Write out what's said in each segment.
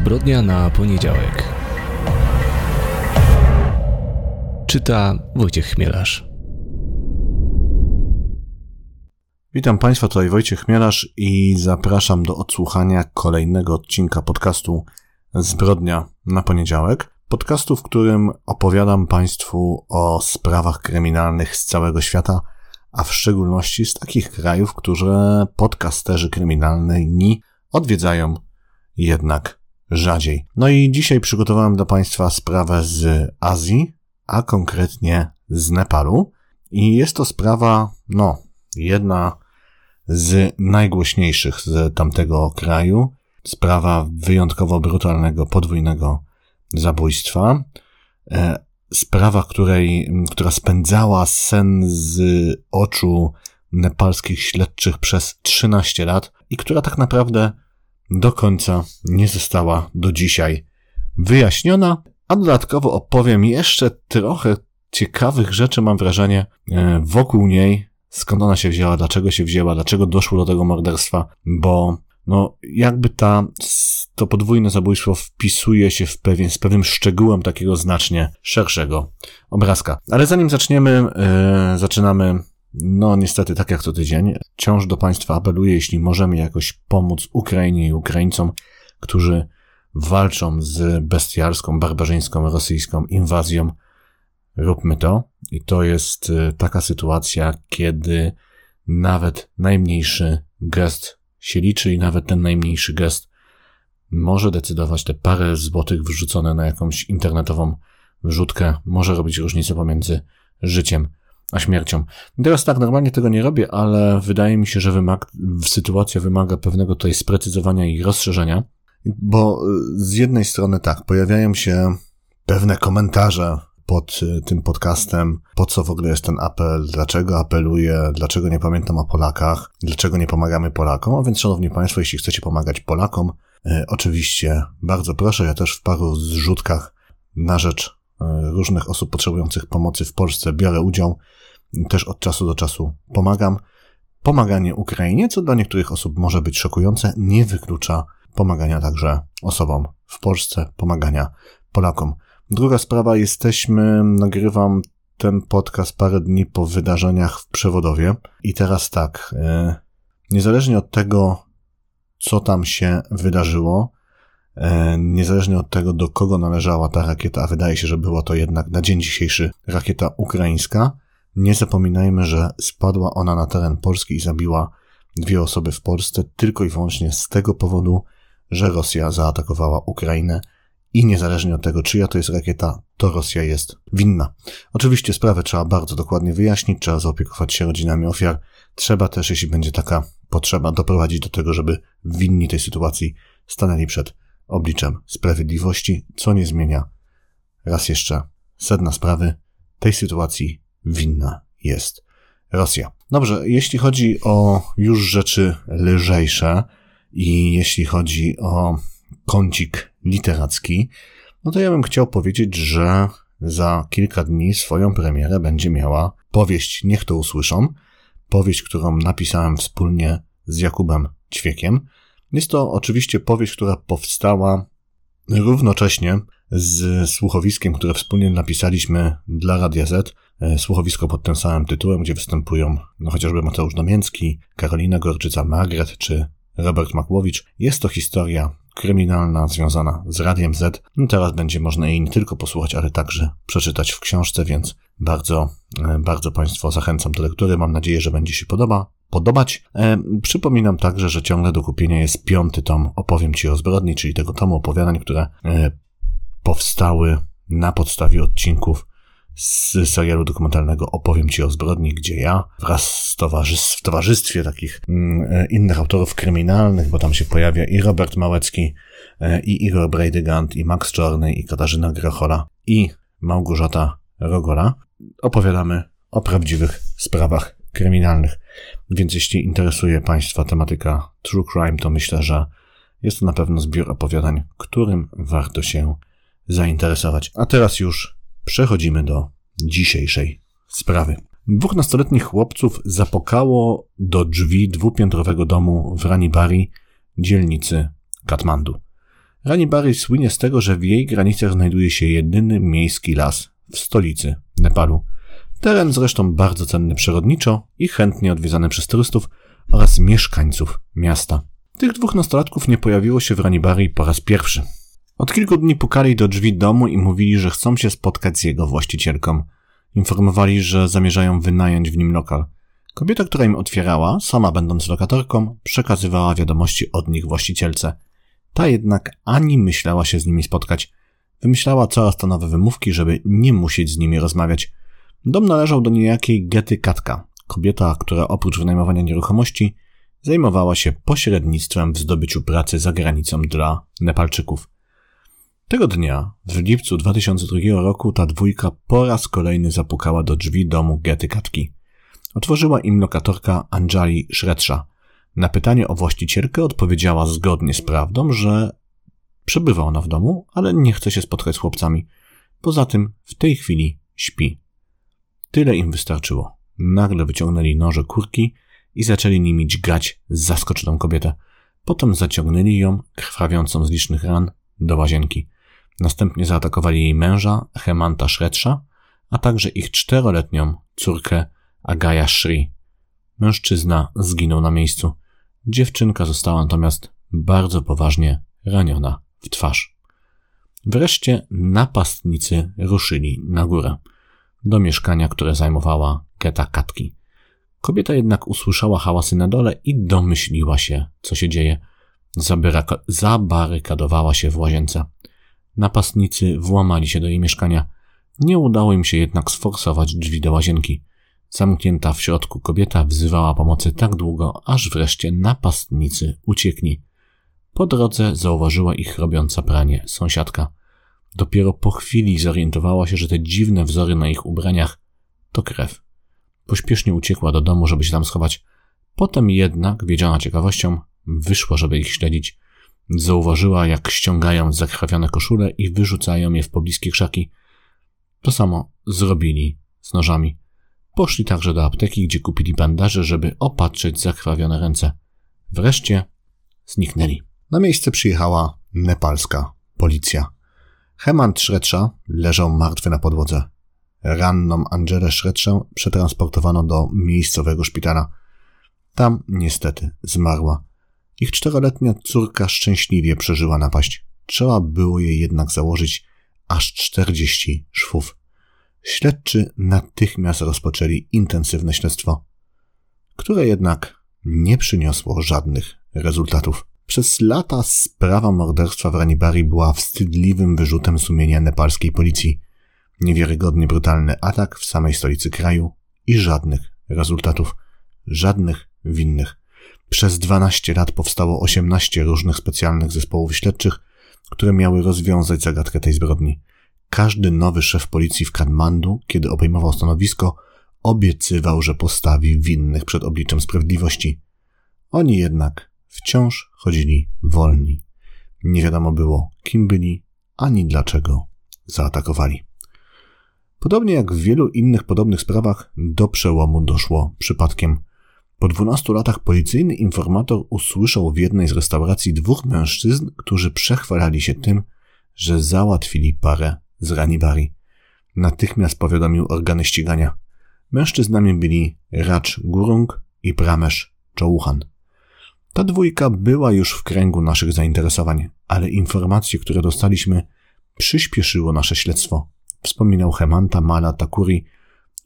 Zbrodnia na poniedziałek. Czyta Wojciech Chmielarz. Witam Państwa, tutaj Wojciech Chmielarz i zapraszam do odsłuchania kolejnego odcinka podcastu Zbrodnia na poniedziałek. Podcastu, w którym opowiadam Państwu o sprawach kryminalnych z całego świata, a w szczególności z takich krajów, które podcasterzy kryminalni odwiedzają jednak rzadziej. No i dzisiaj przygotowałem dla Państwa sprawę z Azji, a konkretnie z Nepalu. I jest to sprawa, no, jedna z najgłośniejszych z tamtego kraju. Sprawa wyjątkowo brutalnego, podwójnego zabójstwa. E, sprawa, której, która spędzała sen z oczu nepalskich śledczych przez 13 lat i która tak naprawdę do końca nie została do dzisiaj wyjaśniona, a dodatkowo opowiem jeszcze trochę ciekawych rzeczy, mam wrażenie, e, wokół niej, skąd ona się wzięła, dlaczego się wzięła, dlaczego doszło do tego morderstwa, bo no, jakby ta, to podwójne zabójstwo wpisuje się w pewien, z pewnym szczegółem takiego znacznie szerszego obrazka. Ale zanim zaczniemy, yy, zaczynamy no, niestety, tak jak co tydzień, wciąż do Państwa apeluję, jeśli możemy jakoś pomóc Ukrainie i Ukraińcom, którzy walczą z bestialską, barbarzyńską, rosyjską inwazją, róbmy to. I to jest y, taka sytuacja, kiedy nawet najmniejszy gest się liczy i nawet ten najmniejszy gest może decydować te parę złotych wrzucone na jakąś internetową wrzutkę, może robić różnicę pomiędzy życiem a śmiercią. Teraz tak, normalnie tego nie robię, ale wydaje mi się, że wymag sytuacja wymaga pewnego tutaj sprecyzowania i rozszerzenia, bo y, z jednej strony tak, pojawiają się pewne komentarze pod y, tym podcastem, po co w ogóle jest ten apel, dlaczego apeluję, dlaczego nie pamiętam o Polakach, dlaczego nie pomagamy Polakom, a więc szanowni Państwo, jeśli chcecie pomagać Polakom, y, oczywiście bardzo proszę, ja też w paru zrzutkach na rzecz różnych osób potrzebujących pomocy w Polsce biorę udział też od czasu do czasu pomagam. Pomaganie Ukrainie, co dla niektórych osób może być szokujące, nie wyklucza pomagania także osobom w Polsce, pomagania Polakom. Druga sprawa, jesteśmy, nagrywam ten podcast parę dni po wydarzeniach w Przewodowie i teraz tak, e, niezależnie od tego, co tam się wydarzyło, e, niezależnie od tego, do kogo należała ta rakieta, a wydaje się, że była to jednak na dzień dzisiejszy rakieta ukraińska, nie zapominajmy, że spadła ona na teren Polski i zabiła dwie osoby w Polsce tylko i wyłącznie z tego powodu, że Rosja zaatakowała Ukrainę i niezależnie od tego, czyja to jest rakieta, to Rosja jest winna. Oczywiście sprawę trzeba bardzo dokładnie wyjaśnić, trzeba zaopiekować się rodzinami ofiar. Trzeba też, jeśli będzie taka potrzeba, doprowadzić do tego, żeby winni tej sytuacji stanęli przed obliczem sprawiedliwości, co nie zmienia raz jeszcze sedna sprawy tej sytuacji winna jest Rosja. Dobrze, jeśli chodzi o już rzeczy lżejsze i jeśli chodzi o kącik literacki, no to ja bym chciał powiedzieć, że za kilka dni swoją premierę będzie miała powieść Niech to usłyszą, powieść, którą napisałem wspólnie z Jakubem Ćwiekiem. Jest to oczywiście powieść, która powstała równocześnie z słuchowiskiem, które wspólnie napisaliśmy dla Radia Z, e, słuchowisko pod tym samym tytułem, gdzie występują no, chociażby Mateusz Damięcki, Karolina Gorczyca, Margaret czy Robert Makłowicz. Jest to historia kryminalna związana z Radiem Z. No teraz będzie można jej nie tylko posłuchać, ale także przeczytać w książce, więc bardzo, e, bardzo Państwo zachęcam do lektury. Mam nadzieję, że będzie się podoba, podobać. E, przypominam także, że ciągle do kupienia jest piąty tom Opowiem Ci o zbrodni, czyli tego tomu opowiadań, które e, powstały na podstawie odcinków z serialu dokumentalnego Opowiem Ci o zbrodni, gdzie ja wraz z towarzystw, w towarzystwie takich mm, e, innych autorów kryminalnych, bo tam się pojawia i Robert Małecki, e, i Igor Breidygant, i Max Czorny, i Katarzyna Grochola, i Małgorzata Rogola, opowiadamy o prawdziwych sprawach kryminalnych. Więc jeśli interesuje Państwa tematyka true crime, to myślę, że jest to na pewno zbiór opowiadań, którym warto się zainteresować. A teraz już przechodzimy do dzisiejszej sprawy. Dwóch nastoletnich chłopców zapokało do drzwi dwupiętrowego domu w Ranibari, dzielnicy Katmandu. Rani Bari słynie z tego, że w jej granicach znajduje się jedyny miejski las w stolicy Nepalu. Teren zresztą bardzo cenny przyrodniczo i chętnie odwiedzany przez turystów oraz mieszkańców miasta. Tych dwóch nastolatków nie pojawiło się w Ranibari po raz pierwszy. Od kilku dni pukali do drzwi domu i mówili, że chcą się spotkać z jego właścicielką. Informowali, że zamierzają wynająć w nim lokal. Kobieta, która im otwierała, sama będąc lokatorką, przekazywała wiadomości od nich właścicielce. Ta jednak ani myślała się z nimi spotkać. Wymyślała coraz to nowe wymówki, żeby nie musieć z nimi rozmawiać. Dom należał do niejakiej Gety Katka, kobieta, która oprócz wynajmowania nieruchomości zajmowała się pośrednictwem w zdobyciu pracy za granicą dla Nepalczyków. Tego dnia, w lipcu 2002 roku, ta dwójka po raz kolejny zapukała do drzwi domu Gety Katki. Otworzyła im lokatorka Anjali Shredsha. Na pytanie o właścicielkę odpowiedziała zgodnie z prawdą, że przebywa ona w domu, ale nie chce się spotkać z chłopcami. Poza tym w tej chwili śpi. Tyle im wystarczyło. Nagle wyciągnęli noże kurki i zaczęli nimi dźgać zaskoczoną kobietę. Potem zaciągnęli ją, krwawiącą z licznych ran, do łazienki. Następnie zaatakowali jej męża, Hemanta Shredsha, a także ich czteroletnią córkę Agaya Shri. Mężczyzna zginął na miejscu. Dziewczynka została natomiast bardzo poważnie raniona w twarz. Wreszcie napastnicy ruszyli na górę, do mieszkania, które zajmowała Geta Katki. Kobieta jednak usłyszała hałasy na dole i domyśliła się, co się dzieje. zabarykadowała się w łazience. Napastnicy włamali się do jej mieszkania. Nie udało im się jednak sforsować drzwi do łazienki. Zamknięta w środku kobieta wzywała pomocy tak długo, aż wreszcie napastnicy uciekli. Po drodze zauważyła ich robiąca pranie sąsiadka. Dopiero po chwili zorientowała się, że te dziwne wzory na ich ubraniach to krew. Pośpiesznie uciekła do domu, żeby się tam schować. Potem jednak, wiedziana ciekawością, wyszła, żeby ich śledzić. Zauważyła, jak ściągają zakrwawione koszule i wyrzucają je w pobliskie krzaki. To samo zrobili z nożami. Poszli także do apteki, gdzie kupili bandaże, żeby opatrzyć zakrwawione ręce. Wreszcie zniknęli. Na miejsce przyjechała nepalska policja. Hemant Szredsza leżał martwy na podłodze. Ranną Angelę Szredszę przetransportowano do miejscowego szpitala. Tam niestety zmarła. Ich czteroletnia córka szczęśliwie przeżyła napaść. Trzeba było jej jednak założyć aż czterdzieści szwów. Śledczy natychmiast rozpoczęli intensywne śledztwo, które jednak nie przyniosło żadnych rezultatów. Przez lata sprawa morderstwa w Ranibari była wstydliwym wyrzutem sumienia nepalskiej policji. Niewiarygodnie brutalny atak w samej stolicy kraju i żadnych rezultatów, żadnych winnych. Przez 12 lat powstało 18 różnych specjalnych zespołów śledczych, które miały rozwiązać zagadkę tej zbrodni. Każdy nowy szef policji w Kathmandu, kiedy obejmował stanowisko, obiecywał, że postawi winnych przed obliczem sprawiedliwości. Oni jednak wciąż chodzili wolni. Nie wiadomo było, kim byli, ani dlaczego zaatakowali. Podobnie jak w wielu innych podobnych sprawach, do przełomu doszło przypadkiem. Po 12 latach policyjny informator usłyszał w jednej z restauracji dwóch mężczyzn, którzy przechwalali się tym, że załatwili parę z Ranibari. Natychmiast powiadomił organy ścigania. Mężczyznami byli Racz Gurung i Pramesz Czołuchan. Ta dwójka była już w kręgu naszych zainteresowań, ale informacje, które dostaliśmy, przyspieszyło nasze śledztwo. Wspominał Hemanta Mala Takuri,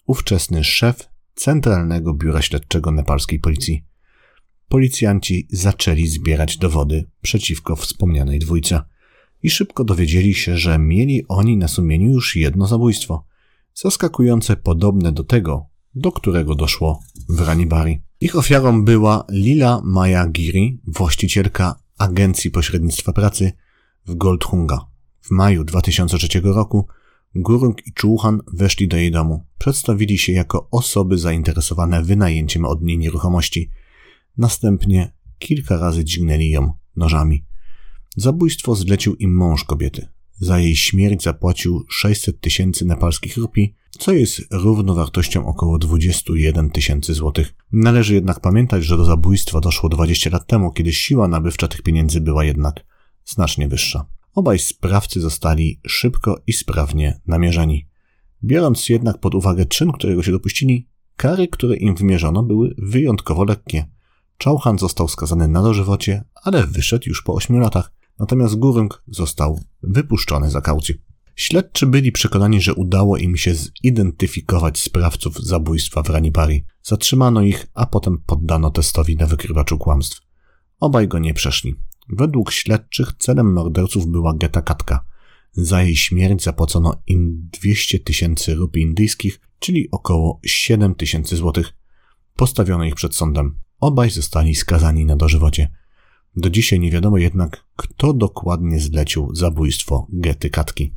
ówczesny szef Centralnego Biura Śledczego Nepalskiej Policji. Policjanci zaczęli zbierać dowody przeciwko wspomnianej dwójce i szybko dowiedzieli się, że mieli oni na sumieniu już jedno zabójstwo, zaskakujące podobne do tego, do którego doszło w Ranibari. Ich ofiarą była Lila Maya Giri, właścicielka Agencji Pośrednictwa Pracy w Goldhunga. W maju 2003 roku Gurung i Czuchan weszli do jej domu. Przedstawili się jako osoby zainteresowane wynajęciem od niej nieruchomości. Następnie kilka razy dźgnęli ją nożami. Zabójstwo zlecił im mąż kobiety. Za jej śmierć zapłacił 600 tysięcy nepalskich rupii, co jest równowartością około 21 tysięcy złotych. Należy jednak pamiętać, że do zabójstwa doszło 20 lat temu, kiedy siła nabywcza tych pieniędzy była jednak znacznie wyższa. Obaj sprawcy zostali szybko i sprawnie namierzeni. Biorąc jednak pod uwagę czyn, którego się dopuścili, kary, które im wymierzono, były wyjątkowo lekkie. Chauhan został skazany na dożywocie, ale wyszedł już po ośmiu latach, natomiast Gurung został wypuszczony za kaucję. Śledczy byli przekonani, że udało im się zidentyfikować sprawców zabójstwa w Ranipari. Zatrzymano ich, a potem poddano testowi na wykrywaczu kłamstw. Obaj go nie przeszli. Według śledczych celem morderców była Geta Katka. Za jej śmierć zapłacono im 200 tysięcy rupii indyjskich, czyli około 7 tysięcy złotych. Postawiono ich przed sądem. Obaj zostali skazani na dożywocie. Do dzisiaj nie wiadomo jednak, kto dokładnie zlecił zabójstwo Gety Katki.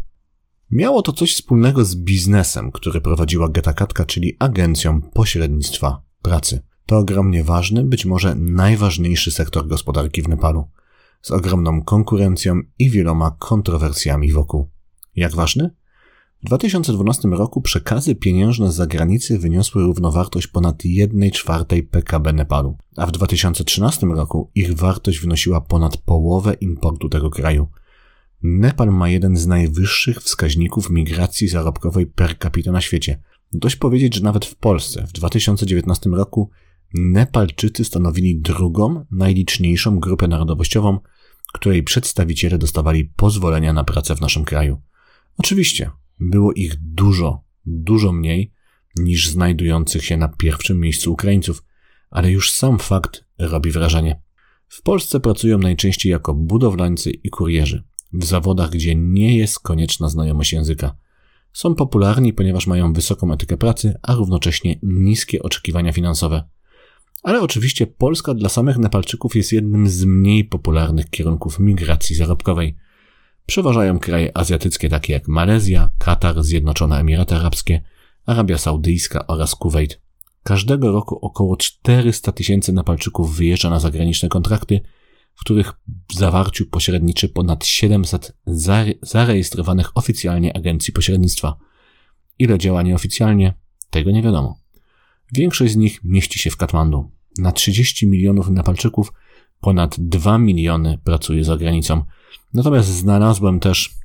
Miało to coś wspólnego z biznesem, który prowadziła Geta Katka, czyli agencją pośrednictwa pracy. To ogromnie ważny, być może najważniejszy sektor gospodarki w Nepalu, z ogromną konkurencją i wieloma kontrowersjami wokół. Jak ważny? W 2012 roku przekazy pieniężne z zagranicy wyniosły równowartość ponad 1 czwartej PKB Nepalu, a w 2013 roku ich wartość wynosiła ponad połowę importu tego kraju. Nepal ma jeden z najwyższych wskaźników migracji zarobkowej per capita na świecie. Dość powiedzieć, że nawet w Polsce w 2019 roku Nepalczycy stanowili drugą, najliczniejszą grupę narodowościową, której przedstawiciele dostawali pozwolenia na pracę w naszym kraju. Oczywiście, było ich dużo, dużo mniej niż znajdujących się na pierwszym miejscu Ukraińców, ale już sam fakt robi wrażenie. W Polsce pracują najczęściej jako budowlańcy i kurierzy, w zawodach, gdzie nie jest konieczna znajomość języka. Są popularni, ponieważ mają wysoką etykę pracy, a równocześnie niskie oczekiwania finansowe. Ale oczywiście Polska dla samych Nepalczyków jest jednym z mniej popularnych kierunków migracji zarobkowej. Przeważają kraje azjatyckie takie jak Malezja, Katar, Zjednoczone Emiraty Arabskie, Arabia Saudyjska oraz Kuwait. Każdego roku około 400 tysięcy Nepalczyków wyjeżdża na zagraniczne kontrakty, w których w zawarciu pośredniczy ponad 700 zarejestrowanych oficjalnie agencji pośrednictwa. Ile działa nieoficjalnie? Tego nie wiadomo. Większość z nich mieści się w Katmandu. Na 30 milionów Nepalczyków ponad 2 miliony pracuje za granicą. Natomiast znalazłem też,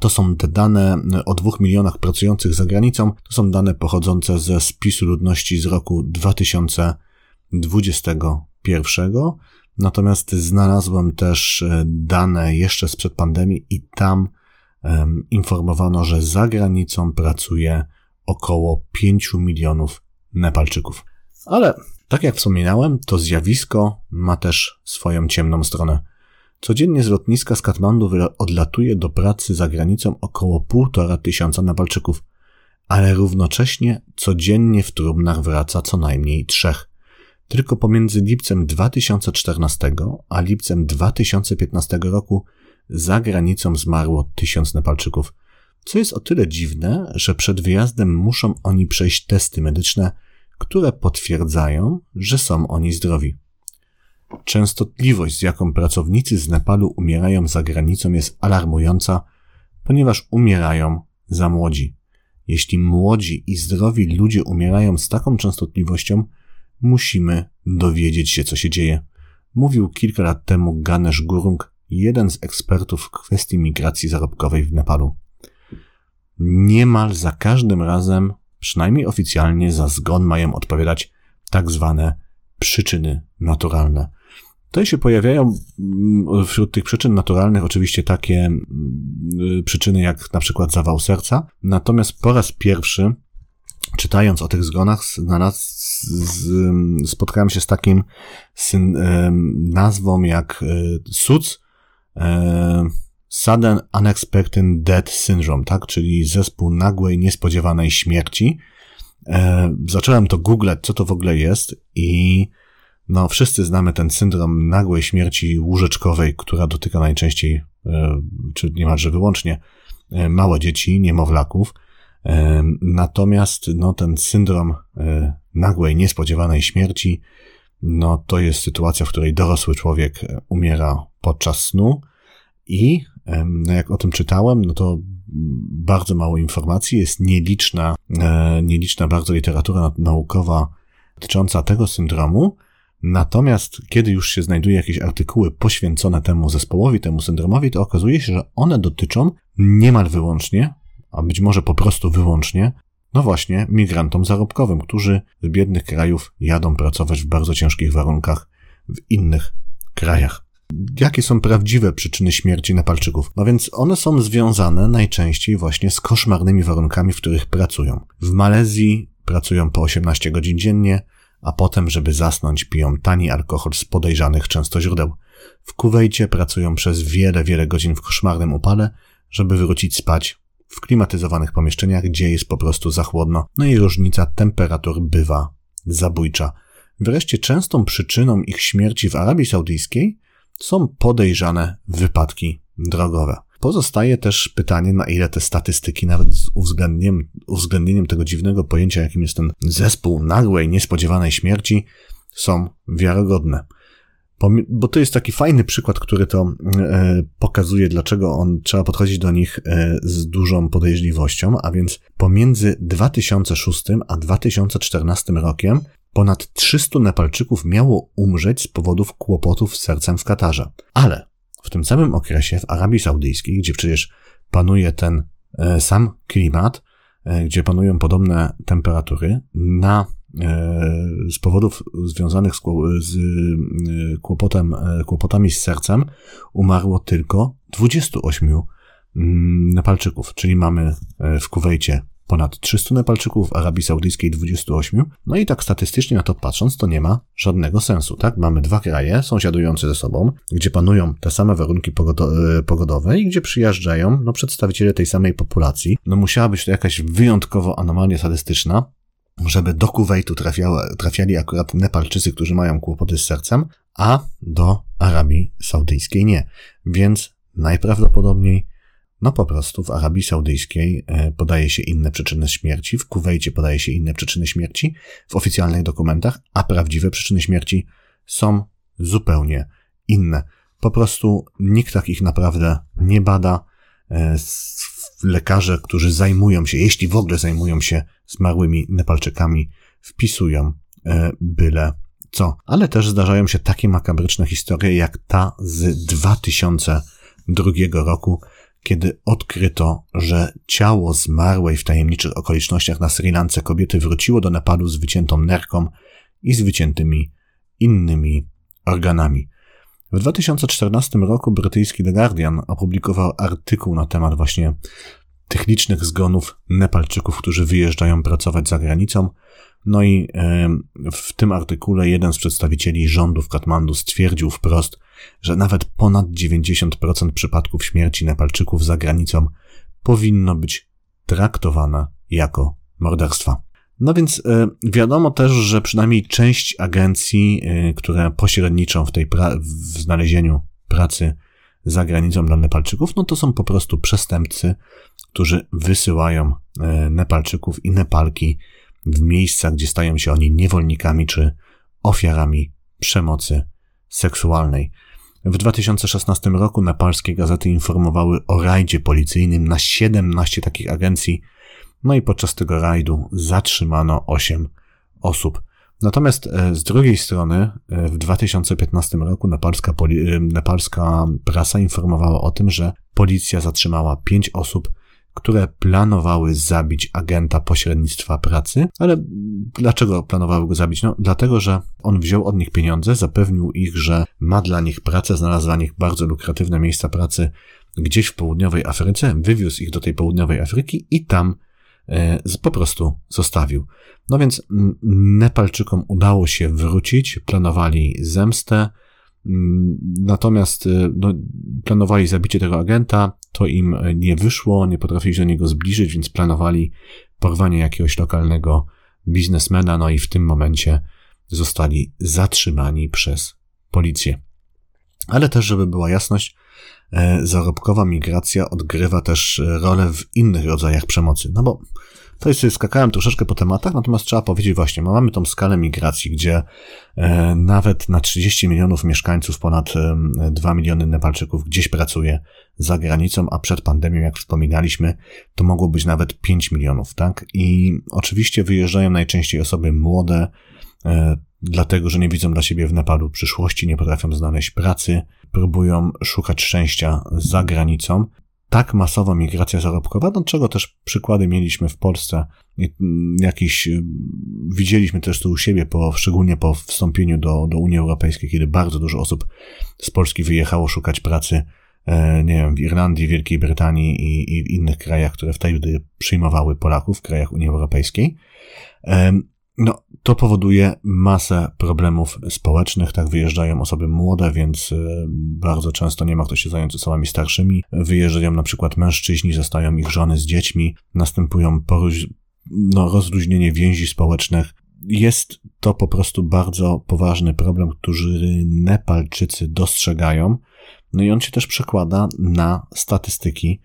to są te dane o 2 milionach pracujących za granicą, to są dane pochodzące ze spisu ludności z roku 2021. Natomiast znalazłem też e, dane jeszcze sprzed pandemii i tam um, informowano, że za granicą pracuje około 5 milionów Nepalczyków. Ale tak jak wspominałem, to zjawisko ma też swoją ciemną stronę. Codziennie z lotniska z Katmandu odlatuje do pracy za granicą około półtora tysiąca Nepalczyków, ale równocześnie codziennie w trumnach wraca co najmniej trzech. Tylko pomiędzy lipcem 2014 a lipcem 2015 roku za granicą zmarło tysiąc Nepalczyków, co jest o tyle dziwne, że przed wyjazdem muszą oni przejść testy medyczne, które potwierdzają, że są oni zdrowi. Częstotliwość, z jaką pracownicy z Nepalu umierają za granicą, jest alarmująca, ponieważ umierają za młodzi. Jeśli młodzi i zdrowi ludzie umierają z taką częstotliwością, musimy dowiedzieć się, co się dzieje. Mówił kilka lat temu Ganesh Gurung, jeden z ekspertów w kwestii migracji zarobkowej w Nepalu. Niemal za każdym razem, przynajmniej oficjalnie, za zgon mają odpowiadać tak zwane przyczyny naturalne. Tutaj się pojawiają mm, wśród tych przyczyn naturalnych oczywiście takie mm, przyczyny jak na przykład zawał serca, natomiast po raz pierwszy czytając o tych zgonach spotkałem się z takim nazwą jak e, SUC, e, Sudden Unexpected Death Syndrome, tak, czyli zespół nagłej, niespodziewanej śmierci. E, zacząłem to googlać, co to w ogóle jest i no, wszyscy znamy ten syndrom nagłej śmierci łóżeczkowej, która dotyka najczęściej, e, czy niemalże wyłącznie, e, małe dzieci, niemowlaków. E, natomiast, no, ten syndrom nagłej, niespodziewanej śmierci, no, to jest sytuacja, w której dorosły człowiek umiera podczas snu i, no, jak o tym czytałem, no to bardzo mało informacji, jest nieliczna, nieliczna bardzo literatura naukowa dotycząca tego syndromu, Natomiast kiedy już się znajduje jakieś artykuły poświęcone temu zespołowi, temu syndromowi, to okazuje się, że one dotyczą niemal wyłącznie, a być może po prostu wyłącznie, no właśnie, migrantom zarobkowym, którzy z biednych krajów jadą pracować w bardzo ciężkich warunkach w innych krajach. Jakie są prawdziwe przyczyny śmierci Nepalczyków? No więc one są związane najczęściej właśnie z koszmarnymi warunkami, w których pracują. W Malezji pracują po 18 godzin dziennie, a potem, żeby zasnąć, piją tani alkohol z podejrzanych często źródeł. W Kuwejcie pracują przez wiele, wiele godzin w koszmarnym upale, żeby wrócić spać w klimatyzowanych pomieszczeniach, gdzie jest po prostu za chłodno, no i różnica temperatur bywa zabójcza. Wreszcie częstą przyczyną ich śmierci w Arabii Saudyjskiej są podejrzane wypadki drogowe. Pozostaje też pytanie, na ile te statystyki, nawet z uwzględnieniem, uwzględnieniem tego dziwnego pojęcia, jakim jest ten zespół nagłej, niespodziewanej śmierci, są wiarygodne. Bo to jest taki fajny przykład, który to e, pokazuje, dlaczego on trzeba podchodzić do nich e, z dużą podejrzliwością, a więc pomiędzy 2006 a 2014 rokiem ponad 300 Nepalczyków miało umrzeć z powodów kłopotów z sercem w Katarze. Ale w tym samym okresie w Arabii Saudyjskiej, gdzie przecież panuje ten e, sam klimat, e, gdzie panują podobne temperatury, na e, z powodów związanych z, z kłopotem, kłopotami z sercem umarło tylko 28 mm, Nepalczyków, czyli mamy w Kuwejcie ponad 300 Nepalczyków, w Arabii Saudyjskiej 28. No i tak statystycznie na to patrząc, to nie ma żadnego sensu, tak? Mamy dwa kraje sąsiadujące ze sobą, gdzie panują te same warunki e, pogodowe i gdzie przyjeżdżają no, przedstawiciele tej samej populacji. No musiała być to jakaś wyjątkowo anomalia statystyczna, żeby do Kuwejtu trafiali akurat Nepalczycy, którzy mają kłopoty z sercem, a do Arabii Saudyjskiej nie. Więc najprawdopodobniej no po prostu w Arabii Saudyjskiej e, podaje się inne przyczyny śmierci, w Kuwejcie podaje się inne przyczyny śmierci w oficjalnych dokumentach, a prawdziwe przyczyny śmierci są zupełnie inne. Po prostu nikt takich naprawdę nie bada. E, lekarze, którzy zajmują się, jeśli w ogóle zajmują się zmarłymi Nepalczykami, wpisują e, byle co. Ale też zdarzają się takie makabryczne historie, jak ta z 2002 roku, kiedy odkryto, że ciało zmarłej w tajemniczych okolicznościach na Sri Lance kobiety wróciło do Nepalu z wyciętą nerką i z wyciętymi innymi organami. W 2014 roku brytyjski The Guardian opublikował artykuł na temat właśnie tych licznych zgonów Nepalczyków, którzy wyjeżdżają pracować za granicą. No i w tym artykule jeden z przedstawicieli rządu w Katmandu stwierdził wprost, że nawet ponad 90% przypadków śmierci Nepalczyków za granicą powinno być traktowane jako morderstwa. No więc e, wiadomo też, że przynajmniej część agencji, e, które pośredniczą w tej w znalezieniu pracy za granicą dla Nepalczyków, no to są po prostu przestępcy, którzy wysyłają e, Nepalczyków i Nepalki w miejsca, gdzie stają się oni niewolnikami czy ofiarami przemocy seksualnej. W 2016 roku nepalskie gazety informowały o rajdzie policyjnym na 17 takich agencji, no i podczas tego rajdu zatrzymano 8 osób. Natomiast e, z drugiej strony e, w 2015 roku nepalska, e, nepalska prasa informowała o tym, że policja zatrzymała 5 osób które planowały zabić agenta pośrednictwa pracy. Ale dlaczego planowały go zabić? No, dlatego, że on wziął od nich pieniądze, zapewnił ich, że ma dla nich pracę, znalazł dla nich bardzo lukratywne miejsca pracy gdzieś w południowej Afryce, wywiózł ich do tej południowej Afryki i tam e, po prostu zostawił. No więc Nepalczykom udało się wrócić, planowali zemstę, Mm, natomiast y, no, planowali zabicie tego agenta, to im nie wyszło, nie potrafili się do niego zbliżyć, więc planowali porwanie jakiegoś lokalnego biznesmena, no i w tym momencie zostali zatrzymani przez policję. Ale też, żeby była jasność, e, zarobkowa migracja odgrywa też rolę w innych rodzajach przemocy. No bo to jest, skakałem troszeczkę po tematach, natomiast trzeba powiedzieć właśnie, mamy tą skalę migracji, gdzie e, nawet na 30 milionów mieszkańców ponad e, 2 miliony Nepalczyków gdzieś pracuje za granicą, a przed pandemią, jak wspominaliśmy, to mogło być nawet 5 milionów, tak? I oczywiście wyjeżdżają najczęściej osoby młode, e, dlatego że nie widzą dla siebie w Nepalu przyszłości, nie potrafią znaleźć pracy, próbują szukać szczęścia za granicą. Tak masowa migracja zarobkowa, do czego też przykłady mieliśmy w Polsce, jakiś, widzieliśmy też tu u siebie, po, szczególnie po wstąpieniu do, do Unii Europejskiej, kiedy bardzo dużo osób z Polski wyjechało szukać pracy, e, nie wiem, w Irlandii, Wielkiej Brytanii i, i w innych krajach, które wtedy przyjmowały Polaków, w krajach Unii Europejskiej. No, to powoduje masę problemów społecznych. Tak wyjeżdżają osoby młode, więc e, bardzo często nie ma kto się zająć osobami starszymi. Wyjeżdżają na przykład mężczyźni, zostają ich żony z dziećmi, następują poróż, no, rozluźnienie więzi społecznych. Jest to po prostu bardzo poważny problem, który Nepalczycy dostrzegają. No i on się też przekłada na statystyki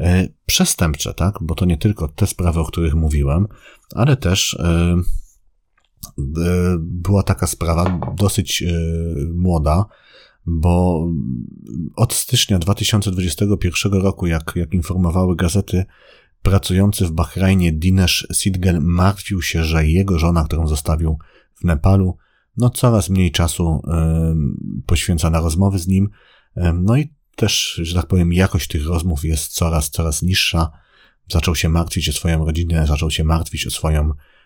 e, przestępcze, tak? Bo to nie tylko te sprawy, o których mówiłem, ale też E, była taka sprawa dosyć e, młoda, bo od stycznia 2021 roku, jak, jak informowały gazety, pracujący w Bahrajnie Dinesh Sidgel martwił się, że jego żona, którą zostawił w Nepalu, no coraz mniej czasu y, poświęca na rozmowy z nim. No i też, że tak powiem, jakość tych rozmów jest coraz, coraz niższa. Zaczął się martwić o swoją rodzinę, zaczął się martwić o swoją E,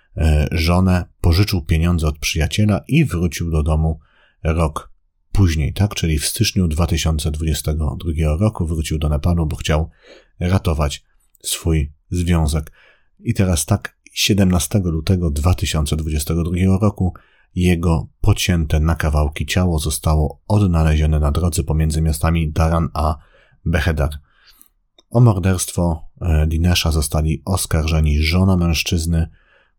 żonę, pożyczył pieniądze od przyjaciela i wrócił do domu rok później, tak? Czyli w styczniu 2022 roku wrócił do Nepalu, bo chciał ratować swój związek. I teraz tak, 17 lutego 2022 roku jego pocięte na kawałki ciało zostało odnalezione na drodze pomiędzy miastami Daran a Behedar. O morderstwo e, Dinesza zostali oskarżeni żona mężczyzny,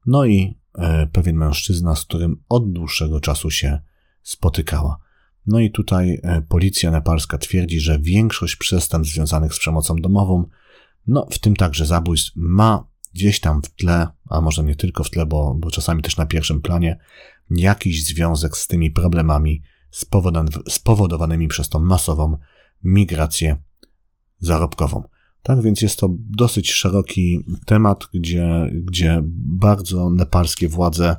no i e, pewien mężczyzna, z którym od dłuższego czasu się spotykała. No i tutaj e, policja nepalska twierdzi, że większość przestępstw związanych z przemocą domową, no w tym także zabójstw, ma gdzieś tam w tle, a może nie tylko w tle, bo, bo czasami też na pierwszym planie, jakiś związek z tymi problemami spowodowanymi przez tą masową migrację zarobkową. Tak więc jest to dosyć szeroki temat, gdzie, gdzie bardzo nepalskie władze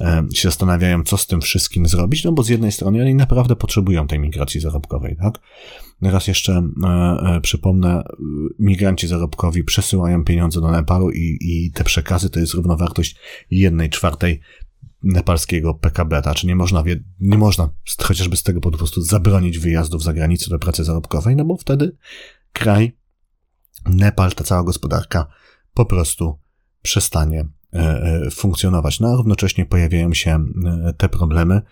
e, się zastanawiają, co z tym wszystkim zrobić, no bo z jednej strony oni naprawdę potrzebują tej migracji zarobkowej, tak? Raz jeszcze e, e, przypomnę, migranci zarobkowi przesyłają pieniądze do Nepalu i, i te przekazy to jest równowartość jednej czwartej nepalskiego PKB, tak? Czy nie można, nie można chociażby z tego po prostu zabronić wyjazdów za granicę do pracy zarobkowej, no bo wtedy kraj Nepal, ta cała gospodarka po prostu przestanie e, e, funkcjonować. No a równocześnie pojawiają się e, te problemy.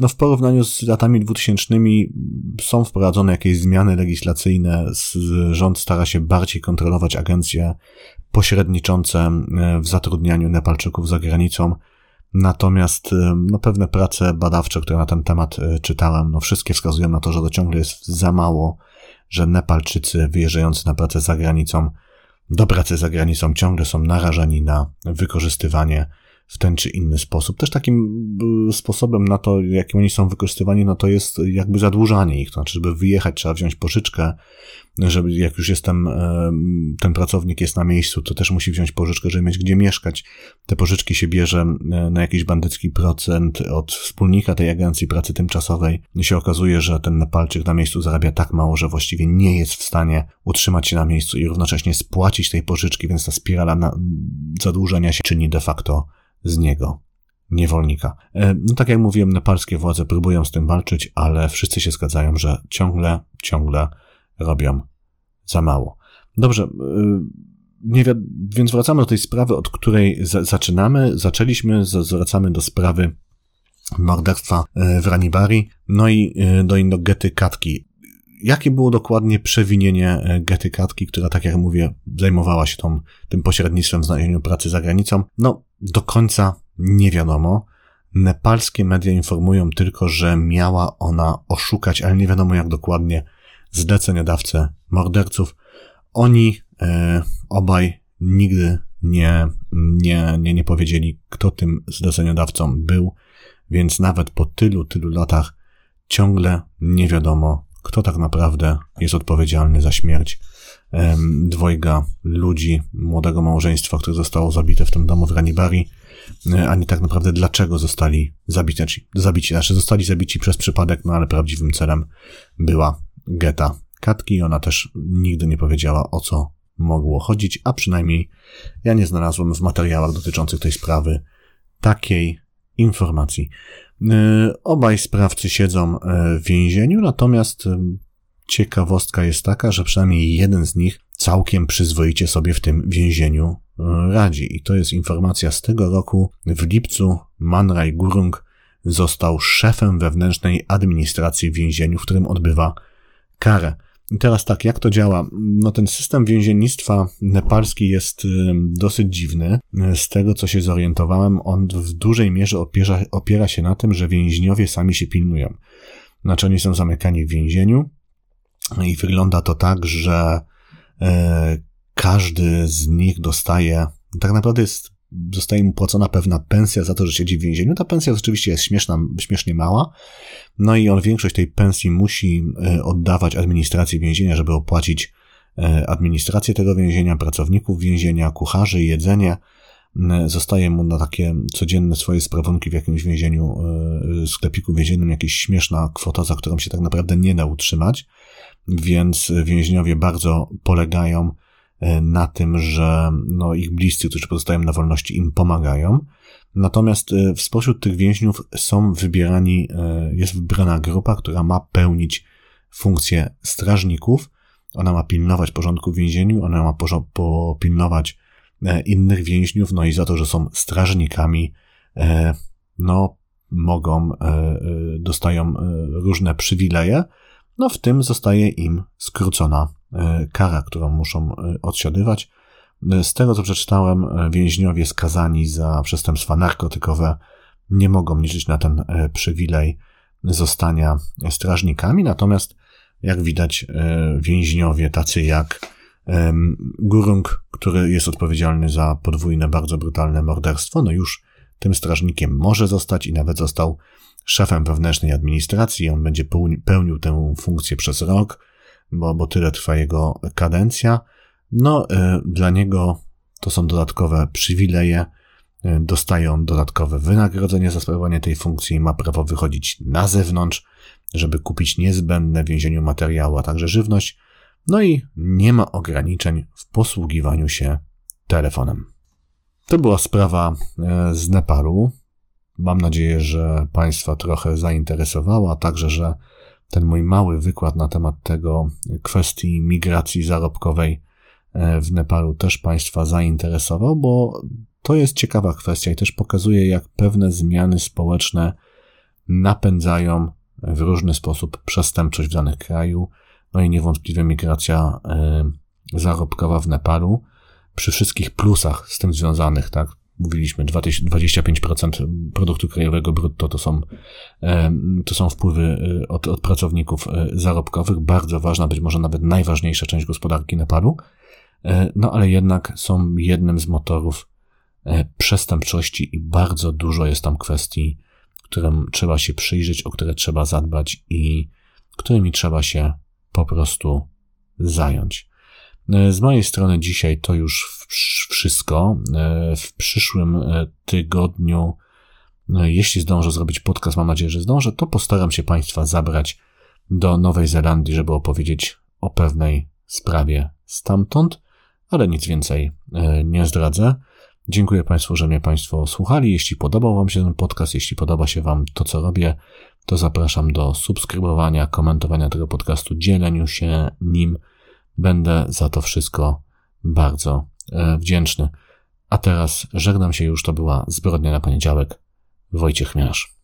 No, w porównaniu z latami dwutysięcznymi są wprowadzone jakieś zmiany legislacyjne. Rząd stara się bardziej kontrolować agencje pośredniczące w zatrudnianiu Nepalczyków za granicą. Natomiast no, pewne prace badawcze, które na ten temat czytałem, no, wszystkie wskazują na to, że to ciągle jest za mało że Nepalczycy wyjeżdżający na pracę za granicą, do pracy za granicą ciągle są narażeni na wykorzystywanie w ten czy inny sposób. Też takim y, sposobem na to, jakim oni są wykorzystywani, no to jest jakby zadłużanie ich. To znaczy, żeby wyjechać, trzeba wziąć pożyczkę, żeby jak już jestem, ten pracownik jest na miejscu, to też musi wziąć pożyczkę, żeby mieć gdzie mieszkać. Te pożyczki się bierze na jakiś bandycki procent od wspólnika tej agencji pracy tymczasowej. I się okazuje, że ten Nepalczyk na miejscu zarabia tak mało, że właściwie nie jest w stanie utrzymać się na miejscu i równocześnie spłacić tej pożyczki, więc ta spirala zadłużenia się czyni de facto z niego niewolnika. E, no tak jak mówiłem, nepalskie władze próbują z tym walczyć, ale wszyscy się zgadzają, że ciągle, ciągle robią za mało. Dobrze, e, nie wi- więc wracamy do tej sprawy, od której za- zaczynamy. Zaczęliśmy, zwracamy do sprawy morderstwa e, w Ranibari, no i do Indogety Katki. Jakie było dokładnie przewinienie Gety Katki, która, tak jak mówię, zajmowała się tą, tym pośrednictwem w znalezieniu pracy za granicą? No, do końca nie wiadomo. Nepalskie media informują tylko, że miała ona oszukać, ale nie wiadomo jak dokładnie, zleceniodawcę morderców. Oni e, obaj nigdy nie, nie, nie, nie powiedzieli, kto tym zleceniodawcą był, więc nawet po tylu, tylu latach ciągle nie wiadomo, kto tak naprawdę jest odpowiedzialny za śmierć dwojga ludzi, młodego małżeństwa, które zostało zabite w tym domu w Ranibari, e, ani tak naprawdę dlaczego zostali zabici, znaczy, zabici, znaczy zostali zabici przez przypadek, no ale prawdziwym celem była geta Katki. Ona też nigdy nie powiedziała o co mogło chodzić, a przynajmniej ja nie znalazłem w materiałach dotyczących tej sprawy takiej informacji. E, obaj sprawcy siedzą e, w więzieniu, natomiast ciekawostka jest taka, że przynajmniej jeden z nich całkiem przyzwoicie sobie w tym więzieniu e, radzi. I to jest informacja z tego roku. W lipcu Manraj Gurung został szefem wewnętrznej administracji więzieniu, w którym odbywa karę. I teraz tak, jak to działa? No ten system więziennictwa nepalski jest dosyć dziwny. Z tego, co się zorientowałem, on w dużej mierze opiera, opiera się na tym, że więźniowie sami się pilnują. Znaczy oni są zamykani w więzieniu, i wygląda to tak, że e, każdy z nich dostaje, tak naprawdę jest, zostaje mu płacona pewna pensja za to, że siedzi w więzieniu. Ta pensja oczywiście jest śmieszna, śmiesznie mała, no i on większość tej pensji musi e, oddawać administracji więzienia, żeby opłacić e, administrację tego więzienia, pracowników więzienia, kucharzy, jedzenie. Zostaje mu na takie codzienne swoje sprawunki w jakimś więzieniu, sklepiku więziennym, jakaś śmieszna kwota, za którą się tak naprawdę nie da utrzymać więc więźniowie bardzo polegają e, na tym, że no, ich bliscy, którzy pozostają na wolności, im pomagają. Natomiast e, spośród tych więźniów są wybierani, e, jest wybrana grupa, która ma pełnić funkcję strażników. Ona ma pilnować porządku w więzieniu, ona ma popilnować innych więźniów, no i za to, że są strażnikami, no, mogą, dostają różne przywileje, no w tym zostaje im skrócona e, kara, którą muszą e, odsiadywać. E, z tego, co przeczytałem, więźniowie skazani za przestępstwa narkotykowe nie mogą liczyć na ten przywilej zostania strażnikami, natomiast jak widać, więźniowie tacy jak Gurung, który jest odpowiedzialny za podwójne, bardzo brutalne morderstwo, no już tym strażnikiem może zostać i nawet został szefem wewnętrznej administracji. On będzie pełnił tę funkcję przez rok, bo, bo tyle trwa jego kadencja. No, y, dla niego to są dodatkowe przywileje, y, dostają dodatkowe wynagrodzenie za sprawowanie tej funkcji, ma prawo wychodzić na zewnątrz, żeby kupić niezbędne w więzieniu materiały, a także żywność. No i nie ma ograniczeń w posługiwaniu się telefonem. To była sprawa y, z Nepalu. Mam nadzieję, że Państwa trochę zainteresowała, także, że ten mój mały wykład na temat tego kwestii migracji zarobkowej e, w Nepalu też Państwa zainteresował, bo to jest ciekawa kwestia i też pokazuje, jak pewne zmiany społeczne napędzają w różny sposób przestępczość w danym kraju. No i niewątpliwie migracja e, zarobkowa w Nepalu przy wszystkich plusach z tym związanych, tak? Mówiliśmy, 25% produktu krajowego brutto to są, to są wpływy e, od, od pracowników e, zarobkowych, bardzo ważna, być może nawet najważniejsza część gospodarki Nepalu, e, no ale jednak są jednym z motorów przestępczości i bardzo dużo jest tam kwestii, którym trzeba się przyjrzeć, o które trzeba zadbać i którymi trzeba się po prostu zająć. E, z mojej strony dzisiaj to już wszystko. E, w przyszłym e, tygodniu, jeśli zdążę zrobić podcast, mam nadzieję, że zdążę, to postaram się Państwa zabrać do Nowej Zelandii, żeby opowiedzieć o pewnej sprawie stamtąd, ale nic więcej nie zdradzę. Dziękuję Państwu, że mnie Państwo słuchali. Jeśli podobał Wam się ten podcast, jeśli podoba się Wam to, co robię, to zapraszam do subskrybowania, komentowania tego podcastu, dzieleniu się nim Będę za to wszystko bardzo e, wdzięczny. A teraz żegnam się już, to była zbrodnia na poniedziałek. Wojciech Miarz.